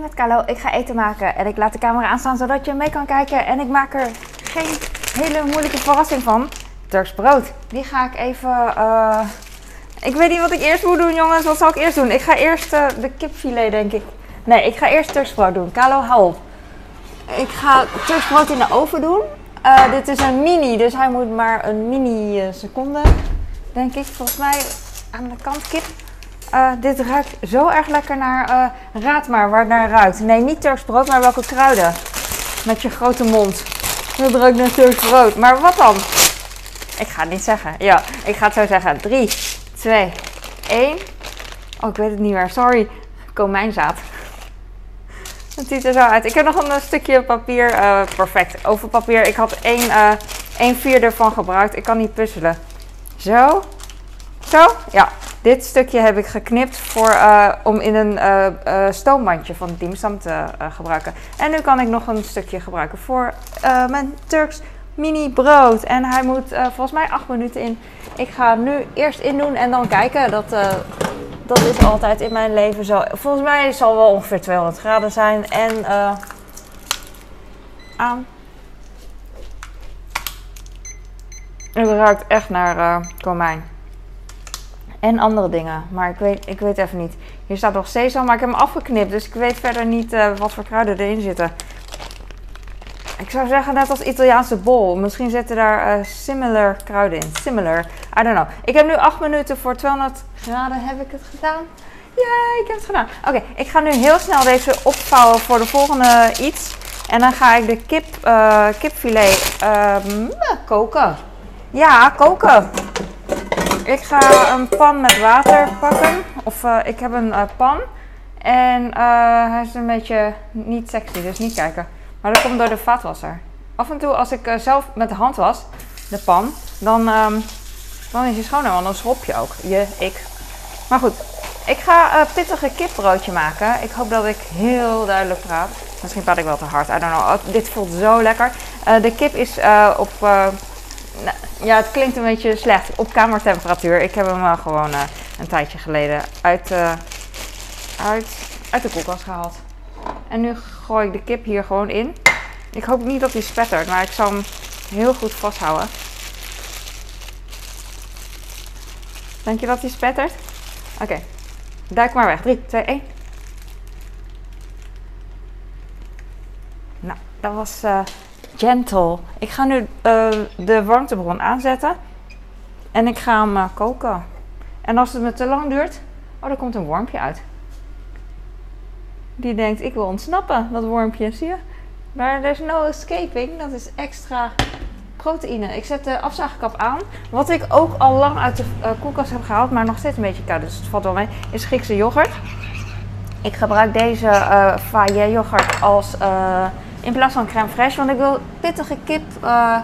Met Carlo, ik ga eten maken en ik laat de camera aanstaan zodat je mee kan kijken. En ik maak er geen hele moeilijke verrassing van. Turks brood. Die ga ik even... eh, Ik weet niet wat ik eerst moet doen jongens. Wat zal ik eerst doen? Ik ga eerst eh, de kipfilet denk ik. Nee, ik ga eerst Turks brood doen. Carlo, hou op. Ik ga Turks brood in de oven doen. Eh, dit is een mini, dus hij moet maar een mini seconde, denk ik, volgens mij aan de kant kip. Eh, dit ruikt zo erg lekker naar, eh, raad maar waar het naar ruikt. Nee, niet Turks brood, maar welke kruiden. Met je grote mond. Dat ruikt naar Turks brood. Maar wat dan? Ik ga het niet zeggen. Ja, ik ga het zo zeggen. 3, 2, 1. Oh, ik weet het niet meer. Sorry. Komijnzaad. Het ziet er zo uit. Ik heb nog een eh, stukje papier. eh, perfect. Overpapier. Ik had één, eh 1 vierde van gebruikt. Ik kan niet puzzelen. Zo. Zo. Ja. Dit stukje heb ik geknipt voor, eh, om in een eh, eh, stoombandje van Dimsum te gebruiken. En nu kan ik nog een stukje gebruiken voor mijn Turks mini brood. En hij moet volgens mij 8 minuten in. Ik ga nu eerst in doen en dan kijken. Dat, dat is altijd in mijn leven zo. Volgens mij zal het wel ongeveer 200 graden zijn. En aan. Het ruikt echt naar komijn. En andere dingen. Maar ik weet, ik weet even niet. Hier staat nog sesam, maar ik heb hem afgeknipt. Dus ik weet verder niet eh, wat voor kruiden erin zitten. Ik zou zeggen net als Italiaanse bol. Misschien zitten daar eh, similar kruiden in. Similar. I don't know. Ik heb nu 8 minuten voor 200 graden. Heb ik het gedaan? Ja, ik heb het gedaan. Oké, ik ga nu heel snel deze opvouwen voor de volgende iets. En dan ga ik de kip, eh, kipfilet ehm, koken. Ja, koken. Ik ga een pan met water pakken. Of eh, ik heb een eh, pan. En eh, hij is een beetje niet sexy, dus niet kijken. Maar dat komt door de vaatwasser. Af en toe als ik zelf met de hand was, de pan, dan, ehm, dan is hij schoner, want dan schrop je ook. Je, ik. Maar goed, ik ga eh pittige kipbroodje maken. Ik hoop dat ik heel duidelijk praat. Misschien praat ik wel te hard, I don't know. Oh, dit voelt zo lekker. De kip is op... nou, ja, het klinkt een beetje slecht. Op kamertemperatuur. Ik heb hem wel gewoon eh, een tijdje geleden uit, eh, uit, uit de koelkast gehaald. En nu gooi ik de kip hier gewoon in. Ik hoop niet dat hij spettert, maar ik zal hem heel goed vasthouden. Denk je dat hij spettert? Oké, duik maar weg. 3, 2, 1. Nou, dat was eh, gentle. Ik ga nu eh, de warmtebron aanzetten. En ik ga hem eh, koken. En als het me te lang duurt, oh, er komt een wormpje uit. Die denkt, ik wil ontsnappen, dat wormpje, zie je? Maar there's no escaping, dat is extra proteïne. Ik zet de afzuigkap aan. Wat ik ook al lang uit de eh, koelkast heb gehaald, maar nog steeds een beetje koud, dus het valt wel mee, is Griekse yoghurt. Ik gebruik deze uh, yoghurt als in plaats van crème fraîche, want ik wil pittige kip eh,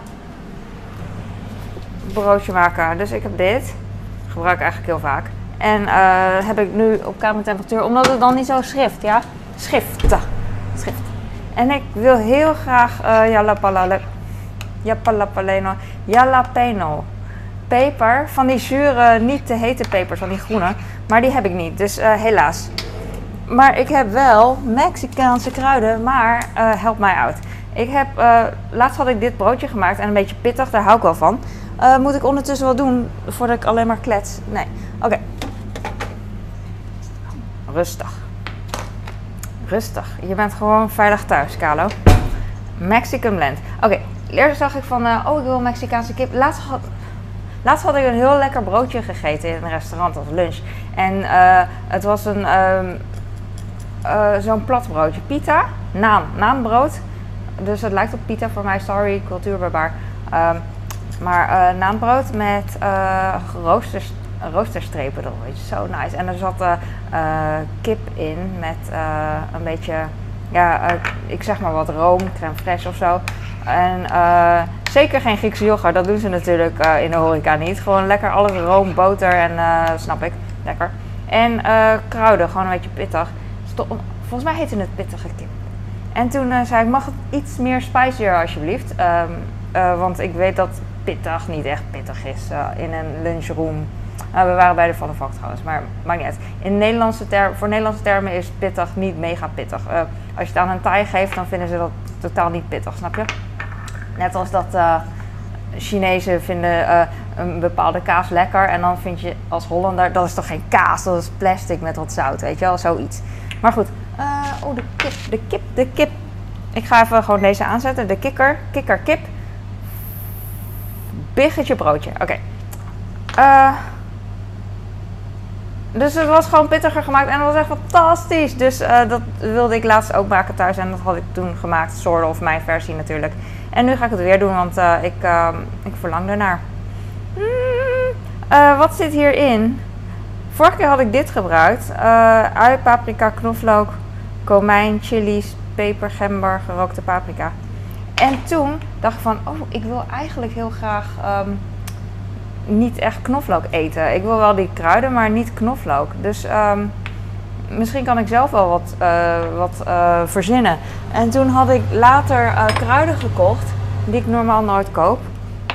broodje maken. Dus ik heb dit. Gebruik ik eigenlijk heel vaak. En eh, heb ik nu op kamertemperatuur, omdat het dan niet zo schrift, ja? Schrift. Schrift. En ik wil heel graag eh jalapalale, jalapaleno, jalapeno peper. Van die zure, niet te hete pepers, van die groene. Maar die heb ik niet, dus helaas. Maar ik heb wel Mexicaanse kruiden, maar eh, help mij uit. Ik heb, eh, laatst had ik dit broodje gemaakt en een beetje pittig, daar hou ik wel van. Eh, moet ik ondertussen wel doen voordat ik alleen maar klets? Nee. Oké. Rustig. Rustig. Je bent gewoon veilig thuis, Carlo. Mexican blend. Oké, eerst zag ik van, oh ik wil Mexicaanse kip. Laatst had, laatst had ik een heel lekker broodje gegeten in een restaurant als lunch. En het was een, ehm, eh, zo'n plat broodje. Pita, naam, naambrood. Dus het lijkt op pita voor mij, sorry, cultuurbarbaar. Ehm, maar eh naambrood met eh roosters, roosterstrepen erop, weet je, zo nice. En er zat kip in met een beetje, ja, ik zeg maar wat room, crème fraîche of zo. En zeker geen Griekse yoghurt, dat doen ze natuurlijk in de horeca niet. Gewoon lekker alles room, boter en, snap ik, lekker. En kruiden, gewoon een beetje pittig. Volgens mij heette het pittige kip. En toen eh, zei ik, mag het iets meer spicier alsjeblieft? Ehm, eh, want ik weet dat pittig niet echt pittig is eh, in een lunchroom. Nou, we waren bij de Van der Valk trouwens, maar maakt niet uit. In Nederlandse voor Nederlandse termen is pittig niet mega pittig. Als je het aan een Thai geeft, dan vinden ze dat totaal niet pittig, snap je? Net als dat uh, Chinezen vinden een bepaalde kaas lekker en dan vind je als Hollander, dat is toch geen kaas, dat is plastic met wat zout, weet je wel, zoiets. Maar goed, oh de kip, de kip, de kip. Ik ga even gewoon deze aanzetten, de kikker, kikker, kip. Biggetje broodje, oké. Okay. Dus het was gewoon pittiger gemaakt en het was echt fantastisch. Dus uh, dat wilde ik laatst ook maken thuis en dat had ik toen gemaakt. Soort of mijn versie natuurlijk. En nu ga ik het weer doen, want ik, uh, ik verlang ernaar. Mm, wat zit hierin? Vorige keer had ik dit gebruikt. ui, paprika, knoflook, komijn, chilies, peper, gember, gerookte paprika. En toen dacht ik van, oh, ik wil eigenlijk heel graag... Um, niet echt knoflook eten. Ik wil wel die kruiden, maar niet knoflook. Dus um, misschien kan ik zelf wel wat, uh, wat uh, verzinnen. En toen had ik later uh, kruiden gekocht, die ik normaal nooit koop.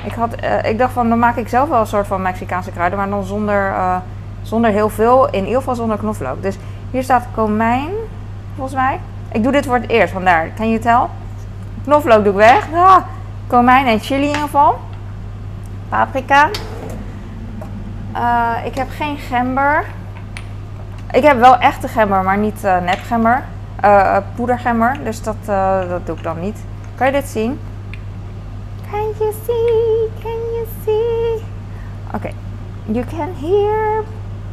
Ik, had, ik dacht van, dan maak ik zelf wel een soort van Mexicaanse kruiden, maar dan zonder, zonder heel veel, in ieder geval zonder knoflook. Dus hier staat komijn, volgens mij. Ik doe dit voor het eerst, vandaar. Kan je tel? Knoflook doe ik weg. Ah, komijn en chili in ieder geval. Paprika. Uh, ik heb geen gember. Ik heb wel echte gember, maar niet uh, nepgember. Uh, poedergember, dus dat, dat doe ik dan niet. Kan je dit zien? Can you see? Can you see? Oké. You can hear.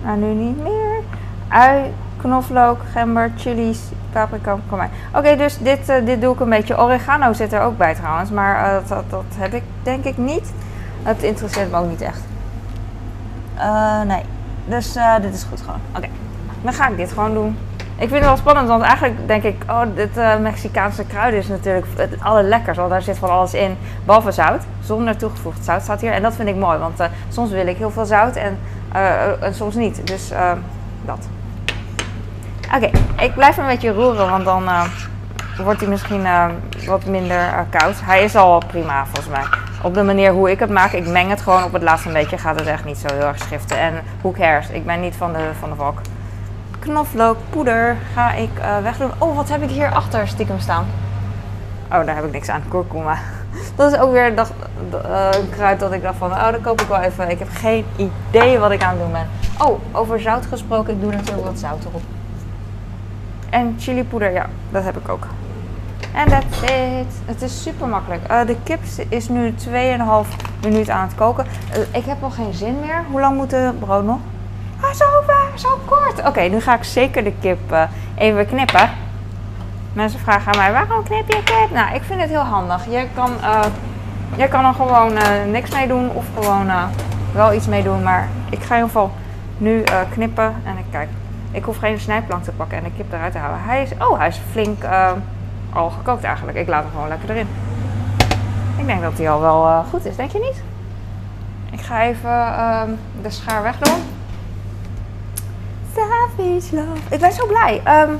Nou, nu niet meer. Ui, knoflook, gember, chilies, paprika, kom maar. Oké, dus dit, dit doe ik een beetje. Oregano zit er ook bij trouwens, maar dat, dat heb ik denk ik niet. Het interesseert me ook niet echt. Uh, nee. Dus dit is goed gewoon. Oké. Dan ga ik dit gewoon doen. Ik vind het wel spannend, want eigenlijk denk ik, oh, dit Mexicaanse kruiden is natuurlijk het allerlekkers. Want daar zit van alles in, behalve zout. Zonder toegevoegd zout staat hier. En dat vind ik mooi, want soms wil ik heel veel zout en, en soms niet. Dus dat. Oké, ik blijf een beetje roeren, want dan wordt hij misschien wat minder koud. Hij is al prima volgens mij op de manier hoe ik het maak. Ik meng het gewoon op het laatste beetje. Gaat het echt niet zo heel erg schiften. En who cares? Ik ben niet van de, van de valk. Knoflookpoeder ga ik uh, wegdoen. Oh, wat heb ik hier achter stiekem staan? Oh, daar heb ik niks aan. Kurkuma. Dat is ook weer dat, een kruid dat ik dacht van, oh, dat koop ik wel even. Ik heb geen idee wat ik aan het doen ben. Oh, over zout gesproken. Ik doe natuurlijk wat zout erop. En chilipoeder, ja, dat heb ik ook. En that's it. Het is super makkelijk. Uh, de kip is nu 2,5 minuut aan het koken. Uh, ik heb nog geen zin meer. Hoe lang moet de brood nog? Ah, zo, zo kort. Oké, nu ga ik zeker de kip even knippen. Mensen vragen aan mij, waarom knip je kip? Nou, ik vind het heel handig. Je kan, je kan er gewoon niks mee doen of gewoon wel iets mee doen. Maar ik ga in ieder geval nu knippen. En ik kijk, ik hoef geen snijplank te pakken en de kip eruit te halen. Hij is, oh, hij is flink al gekookt eigenlijk. Ik laat hem gewoon lekker erin. Ik denk dat hij al wel uh, goed is, denk je niet? Ik ga even uh, de schaar wegdoen. Savage love. Ik ben zo blij. Um,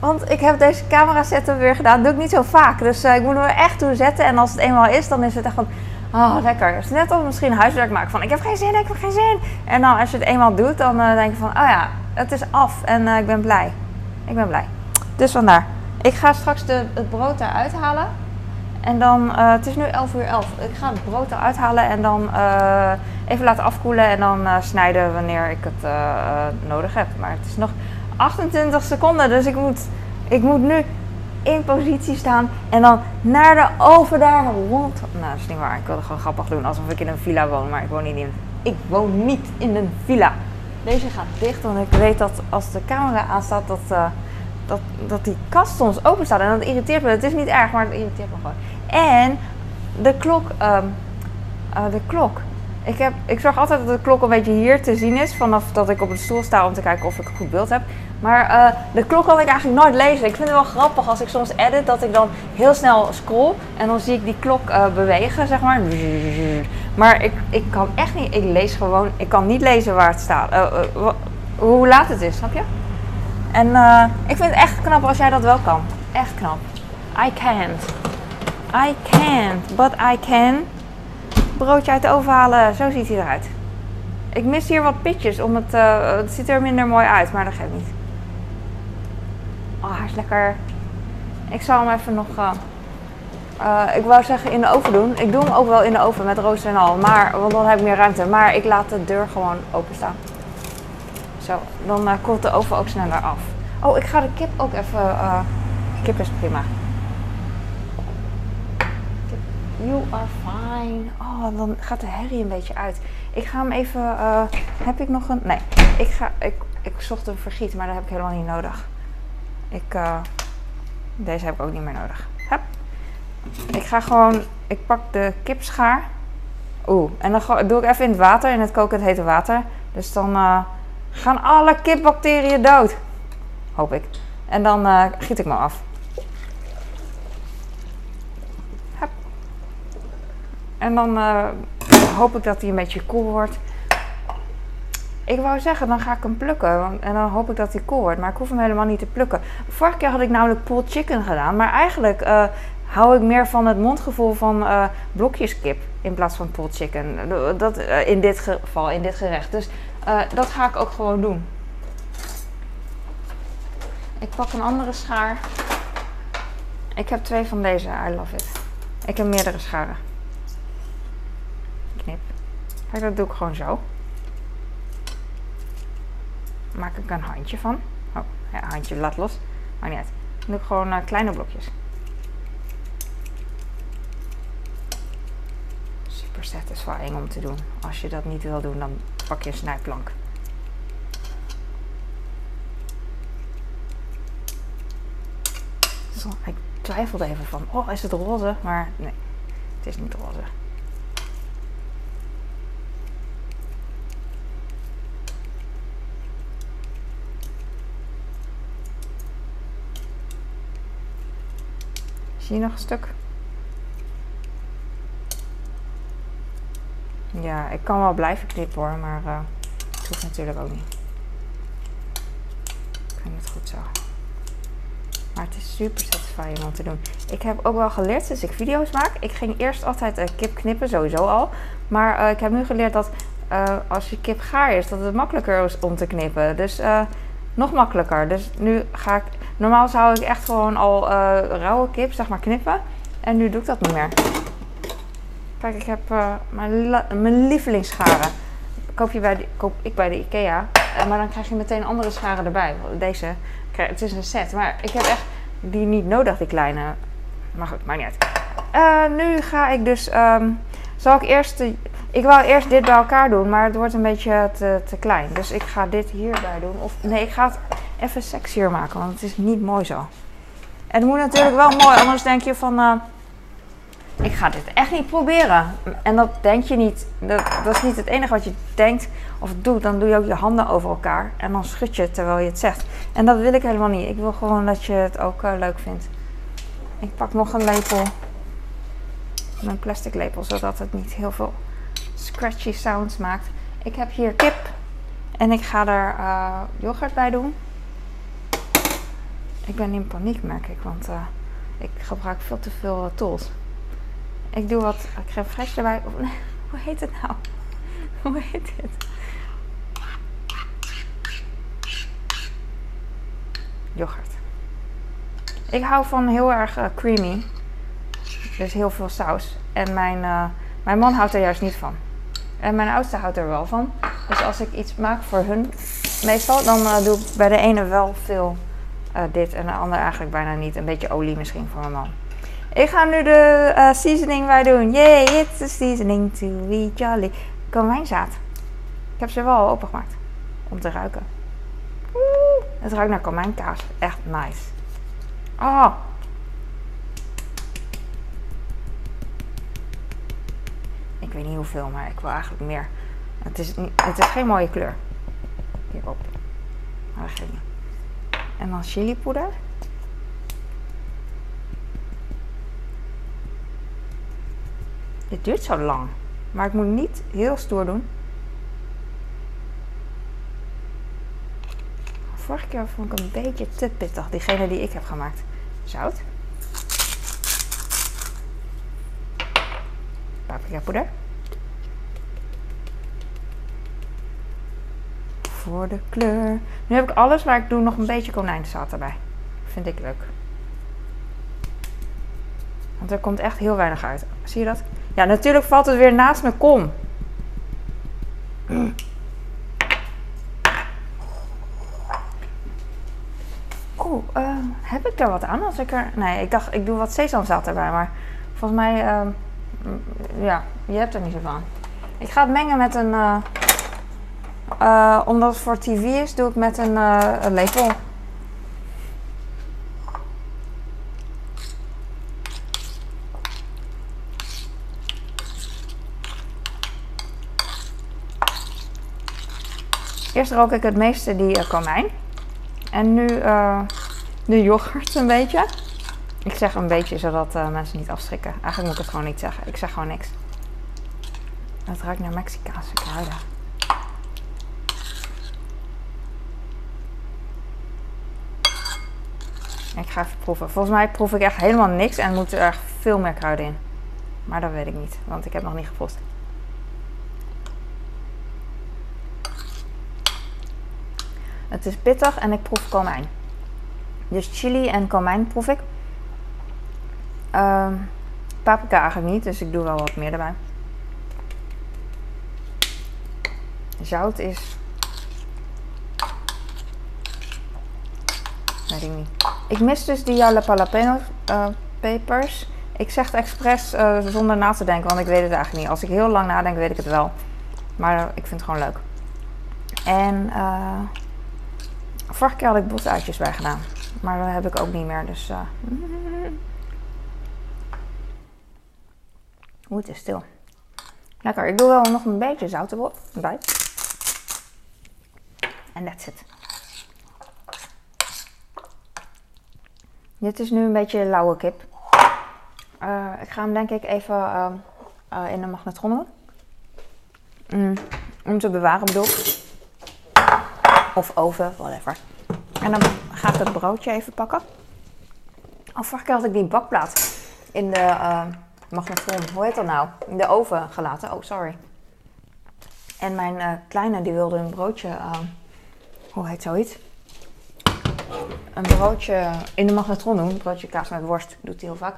want ik heb deze camera setup weer gedaan. Dat doe ik niet zo vaak. Dus uh, ik moet hem er echt toe zetten. En als het eenmaal is, dan is het echt van... Oh, lekker. Het is net als misschien huiswerk maken van... Ik heb geen zin, ik heb geen zin. En dan als je het eenmaal doet, dan uh, denk je van... Oh ja, het is af. En uh, ik ben blij. Ik ben blij. Dus vandaar. Ik ga straks de, het brood eruit halen. En dan, het is nu 11 uur 11. Ik ga het brood eruit halen en dan even laten afkoelen en dan snijden wanneer ik het nodig heb. Maar het is nog 28 seconden, dus ik moet, ik moet nu in positie staan en dan naar de oven daar rond. Nou, dat is niet waar. Ik wilde gewoon grappig doen alsof ik in een villa woon, maar ik woon niet in, ik woon niet in een villa. Deze gaat dicht, want ik weet dat als de camera aanstaat dat dat, dat die kast soms open staat. En dat irriteert me. Het is niet erg, maar het irriteert me gewoon. En de klok. Um, uh, de klok. Ik, heb, ik zorg altijd dat de klok een beetje hier te zien is. Vanaf dat ik op de stoel sta om te kijken of ik een goed beeld heb. Maar uh, de klok kan ik eigenlijk nooit lezen. Ik vind het wel grappig als ik soms edit dat ik dan heel snel scroll. En dan zie ik die klok uh, bewegen, zeg maar. Maar ik, ik kan echt niet. Ik lees gewoon. Ik kan niet lezen waar het staat. hoe laat het is, snap je? En ik vind het echt knap als jij dat wel kan. Echt knap. I can't. I can't, but I can. Broodje uit de oven halen. Zo ziet hij eruit. Ik mis hier wat pitjes, om het, uh, het ziet er minder mooi uit, maar dat geeft niet. Oh, hij is lekker. Ik zal hem even nog, uh, uh, ik wou zeggen in de oven doen. Ik doe hem ook wel in de oven met rooster en al, maar, want dan heb ik meer ruimte. Maar ik laat de deur gewoon openstaan. Zo, dan koelt de oven ook sneller af. Oh, ik ga de kip ook even, kip is prima. You are fine. Oh, dan gaat de herrie een beetje uit. Ik ga hem even. Uh, heb ik nog een. Nee, ik, ga, ik, ik zocht een vergiet, maar dat heb ik helemaal niet nodig. Ik, uh, deze heb ik ook niet meer nodig. Hup. Ik ga gewoon. Ik pak de kipschaar. Oeh, en dan doe ik even in het water, in het kokend hete water. Dus dan uh, gaan alle kipbacteriën dood. Hoop ik. En dan giet ik me af. En dan uh, hoop ik dat hij een beetje koel wordt. Ik wou zeggen, dan ga ik hem plukken. En dan hoop ik dat hij koel wordt. Maar ik hoef hem helemaal niet te plukken. Vorige keer had ik namelijk pulled chicken gedaan. Maar eigenlijk uh, hou ik meer van het mondgevoel van uh, blokjes kip. In plaats van pulled chicken. Dat, in dit geval, in dit gerecht. Dus dat ga ik ook gewoon doen. Ik pak een andere schaar. Ik heb twee van deze. I love it. Ik heb meerdere scharen. Dat doe ik gewoon zo. Maak ik een handje van. Oh, ja, handje, laat los. Maar niet uit. Dan doe ik gewoon uh, kleine blokjes. Super satisfying om te doen. Als je dat niet wil doen, dan pak je een snijplank. Ik twijfelde even van, oh, is het roze? Maar nee, het is niet roze. Zie je nog een stuk? Ja, ik kan wel blijven knippen hoor, maar uh, het hoeft natuurlijk ook niet. Ik vind het goed zo. Maar het is super satisfying om te doen. Ik heb ook wel geleerd sinds ik video's maak. Ik ging eerst altijd uh, kip knippen, sowieso al. Maar uh, ik heb nu geleerd dat als je kip gaar is, dat het makkelijker is om te knippen. Dus nog makkelijker. Dus nu ga ik. Normaal zou ik echt gewoon al uh, rauwe kip, zeg maar, knippen. En nu doe ik dat niet meer. Kijk, ik heb uh, mijn, lievelingsscharen. Koop, je bij de, koop ik bij de IKEA. Uh, maar dan krijg je meteen andere scharen erbij. Deze, het is een set. Maar ik heb echt die niet nodig, die kleine. Maar goed, maakt niet nu ga ik dus. Um, zal ik eerst ik wou eerst dit bij elkaar doen, maar het wordt een beetje te, te klein. Dus ik ga dit hierbij doen. Of nee, ik ga het even sexier maken, want het is niet mooi zo. En het moet natuurlijk wel mooi, anders denk je van... Uh, ik ga dit echt niet proberen. En dat denk je niet. Dat, dat, is niet het enige wat je denkt of doet. Dan doe je ook je handen over elkaar. En dan schud je terwijl je het zegt. En dat wil ik helemaal niet. Ik wil gewoon dat je het ook uh, leuk vindt. Ik pak nog een lepel. Een plastic lepel, zodat het niet heel veel scratchy sounds maakt. Ik heb hier kip en ik ga er uh, yoghurt bij doen. Ik ben in paniek, merk ik, want uh, ik gebruik veel te veel uh, tools. Ik doe wat crème fraîche erbij. Of, hoe heet het nou? hoe heet het? Yoghurt. Ik hou van heel erg creamy. Dus heel veel saus. En mijn, mijn man houdt er juist niet van. En mijn oudste houdt er wel van. Dus als ik iets maak voor hun, meestal, dan uh, doe ik bij de ene wel veel uh, dit en de andere eigenlijk bijna niet. Een beetje olie misschien voor mijn man. Ik ga nu de seasoning bij doen. Yay, it's the seasoning to be jolly. Komijnzaad. Ik heb ze wel opengemaakt. Om te ruiken. Het ruikt naar komijnkaas. Echt nice. Oh, Ik weet niet hoeveel, maar ik wil eigenlijk meer. Het is, het is geen mooie kleur. Hierop. Niet. En dan chilipoeder. Dit duurt zo lang. Maar ik moet niet heel stoer doen. Vorige keer vond ik een beetje te pittig. Diegene die ik heb gemaakt. Zout. Paprika poeder. voor de kleur. Nu heb ik alles, maar ik doe nog een beetje konijnenzaad erbij. Vind ik leuk. Want er komt echt heel weinig uit. Zie je dat? Ja, natuurlijk valt het weer naast mijn kom. Oeh, uh, heb ik daar wat aan als ik er... Nee, ik dacht, ik doe wat sesamzaad erbij, maar volgens mij... Uh, ja, je hebt er niet zoveel aan. Ik ga het mengen met een... Uh, omdat het voor tv is, doe ik met een, een lepel. Eerst rook ik het meeste die uh, komijn. En nu uh, de yoghurt een beetje. Ik zeg een beetje zodat uh, mensen niet afschrikken. Eigenlijk moet ik het gewoon niet zeggen. Ik zeg gewoon niks. Het ruikt naar Mexicaanse kruiden. Ik ga even proeven. Volgens mij proef ik echt helemaal niks en moet er echt veel meer kruiden in. Maar dat weet ik niet, want ik heb nog niet geproefd. Het is pittig en ik proef komijn. Dus chili en komijn proef ik. Uh, paprika eigenlijk niet, dus ik doe wel wat meer erbij. Zout is. Weet ik niet. Ik mis dus die jalapeno uh, pepers. Ik zeg het expres uh, zonder na te denken, want ik weet het eigenlijk niet. Als ik heel lang nadenk, weet ik het wel. Maar uh, ik vind het gewoon leuk. En Vorige keer had ik bosuitjes bij gedaan. Maar dat heb ik ook niet meer. Dus. Uh... Is stil. Lekker. Ik doe wel nog een beetje zout erbij. En that's it. Dit is nu een beetje lauwe kip. Uh, ik ga hem denk ik even uh, uh, in de magnetron. Mm, om te bewaren bedoel. Of oven, whatever. En dan ga ik het broodje even pakken. Oh, vorige had ik die bakplaat in de uh, magnetron, hoe heet dat nou? In de oven gelaten. Oh, sorry. En mijn uh, kleine die wilde een broodje, uh, hoe heet zoiets? Een broodje in de magnetron doen. Een broodje kaas met worst doet hij heel vaak.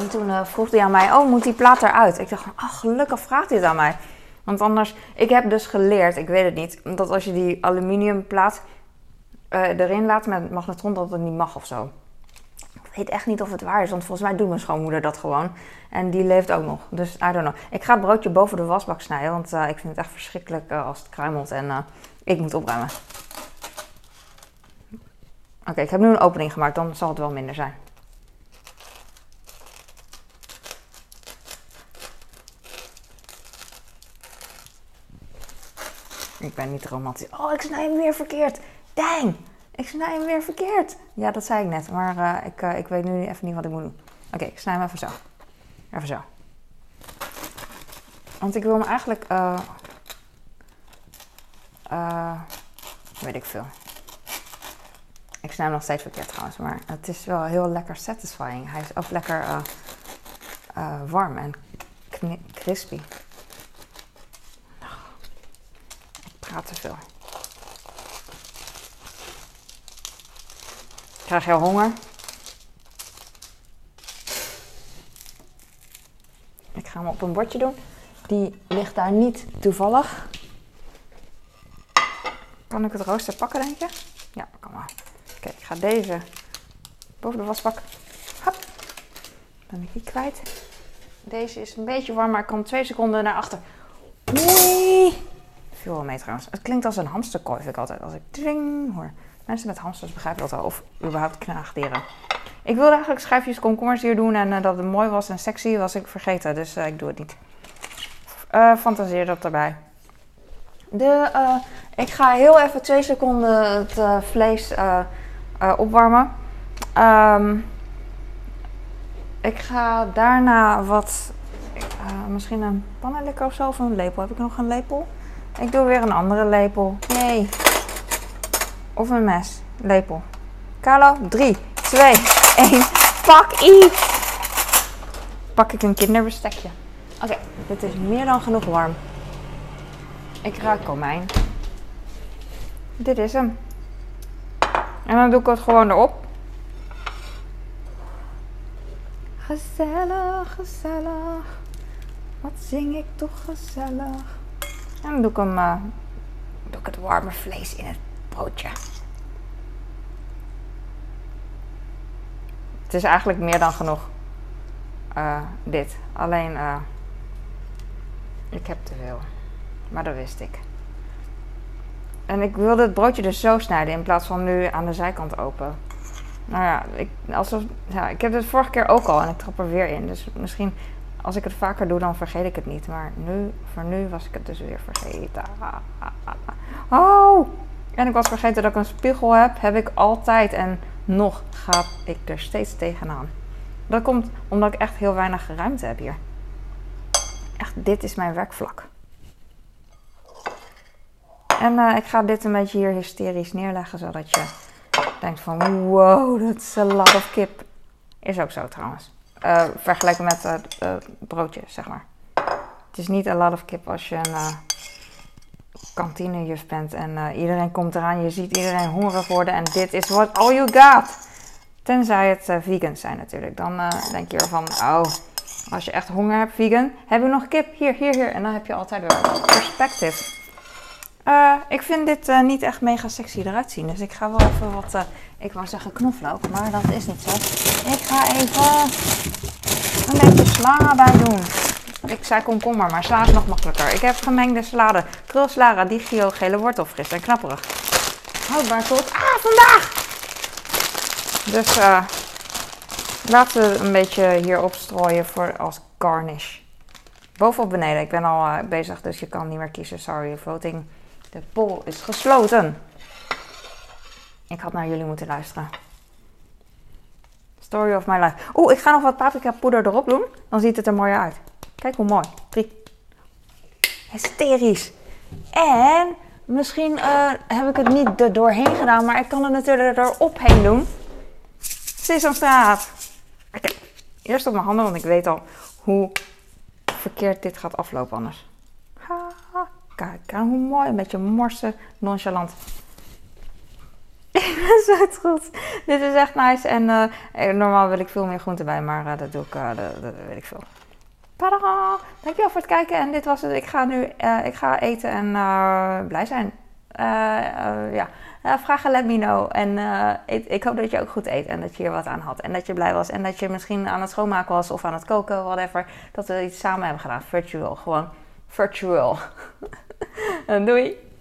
En toen vroeg hij aan mij, oh, moet die plaat eruit? Ik dacht, ach, gelukkig vraagt hij het aan mij. Want anders, ik heb dus geleerd, ik weet het niet, dat als je die aluminiumplaat uh, erin laat met magnetron, dat het niet mag of zo. Weet echt niet of het waar is, want volgens mij doet mijn schoonmoeder dat gewoon. En die leeft ook nog, dus I don't know. Ik ga het broodje boven de wasbak snijden, want uh, ik vind het echt verschrikkelijk uh, als het kruimelt en ik moet opruimen. Oké, ik heb nu een opening gemaakt, dan zal het wel minder zijn. Ik ben niet romantisch. Oh, ik snij hem weer verkeerd. Dang, ik snij hem weer verkeerd. Ja, dat zei ik net, maar uh, ik, uh, ik weet nu even niet wat ik moet doen. Oké, ik snij hem even zo. Even zo. Want ik wil hem eigenlijk... Uh, weet ik veel. Ik snij hem nog steeds verkeerd trouwens, maar het is wel heel lekker satisfying. Hij is ook lekker warm en crispy. praat te veel. Krijg je honger? Ik ga hem op een bordje doen. Die ligt daar niet toevallig. Kan ik het rooster pakken, denk je? Ja, kan maar. Oké, ik ga deze boven de wasbak. Hop. Ben ik die kwijt. Deze is een beetje warm, maar ik kan twee seconden naar achter. Nee viel wel mee trouwens. Het klinkt als een hamsterkooi, vind ik altijd. Als ik dring hoor. Mensen met hamsters begrijpen dat wel. Of überhaupt knaagdieren. Ik wilde eigenlijk schijfjes komkommers hier doen. En uh, dat het mooi was en sexy was ik vergeten. Dus uh, ik doe het niet. Uh, fantaseer dat erbij. De, ik ga heel even twee seconden het vlees opwarmen. Um, ik ga daarna wat... misschien een pannenlikker of zo. Of een lepel. Heb ik nog een lepel? Ik doe weer een andere lepel. Nee. Of een mes. Lepel. Carlo, 3, 2, 1. Pak iets. Pak ik een kinderbestekje. Oké, dit is meer dan genoeg warm. Ik ruik komijn. dit is hem. En dan doe ik het gewoon erop. Gezellig, gezellig. Wat zing ik toch gezellig. En dan doe ik, hem, uh, doe ik het warme vlees in het broodje. Het is eigenlijk meer dan genoeg. Uh, dit. Alleen, uh, ik heb te veel. Maar dat wist ik. En ik wilde het broodje dus zo snijden in plaats van nu aan de zijkant open. Nou ja, ik, alsof, ja, ik heb het vorige keer ook al en ik trap er weer in. Dus misschien als ik het vaker doe, dan vergeet ik het niet. Maar nu, voor nu was ik het dus weer vergeten. Oh! En ik was vergeten dat ik een spiegel heb. Heb ik altijd. En nog ga ik er steeds tegenaan. Dat komt omdat ik echt heel weinig ruimte heb hier. Echt, dit is mijn werkvlak. En uh, ik ga dit een beetje hier hysterisch neerleggen, zodat je denkt van wow, dat is een lot of kip. Is ook zo trouwens. Uh, met het uh, broodje, zeg maar. Het is niet een lot of kip als je een kantinejuf bent en iedereen komt eraan. Je ziet iedereen hongerig worden en dit is what all you got. Tenzij het vegan zijn natuurlijk. Dan denk je ervan, oh, als je echt honger hebt, vegan, heb je nog kip? Hier, hier, hier. En dan heb je altijd weer perspective. Ik vind dit niet echt mega sexy eruit zien. Dus ik ga wel even wat. Ik wou zeggen knoflook, maar dat is niet zo. Ik ga even een beetje sla bij doen. Ik zei komkommer, maar sla is nog makkelijker. Ik heb gemengde salade. Krulsalade, digio, gele wortel, fris en knapperig. Houdbaar tot. Ah, vandaag! Dus laten we een beetje hier opstrooien voor als garnish. Boven of beneden. Ik ben al bezig, dus je kan niet meer kiezen. Sorry, voting. De poll is gesloten. Ik had naar jullie moeten luisteren. Story of my life. Oeh, ik ga nog wat paprika poeder erop doen. Dan ziet het er mooi uit. Kijk hoe mooi. Drie. Hysterisch. En misschien uh, heb ik het niet er doorheen gedaan, maar ik kan het natuurlijk erop heen doen. Sesamstraat. Okay. Eerst op mijn handen, want ik weet al hoe verkeerd dit gaat aflopen anders. Ha. Kijk, hoe mooi. Een beetje morsen, nonchalant. Ik ben zo trots. Dit is echt nice. En uh, normaal wil ik veel meer groente bij, maar dat doe ik, dat, weet ik veel. Tada! Dankjewel voor het kijken. En dit was het. Ik ga nu ik ga eten en blij zijn. ja. vragen, let me know. En ik, ik, hoop dat je ook goed eet en dat je hier wat aan had. En dat je blij was. En dat je misschien aan het schoonmaken was of aan het koken, whatever. Dat we iets samen hebben gedaan. Virtual. Gewoon virtual. Doei!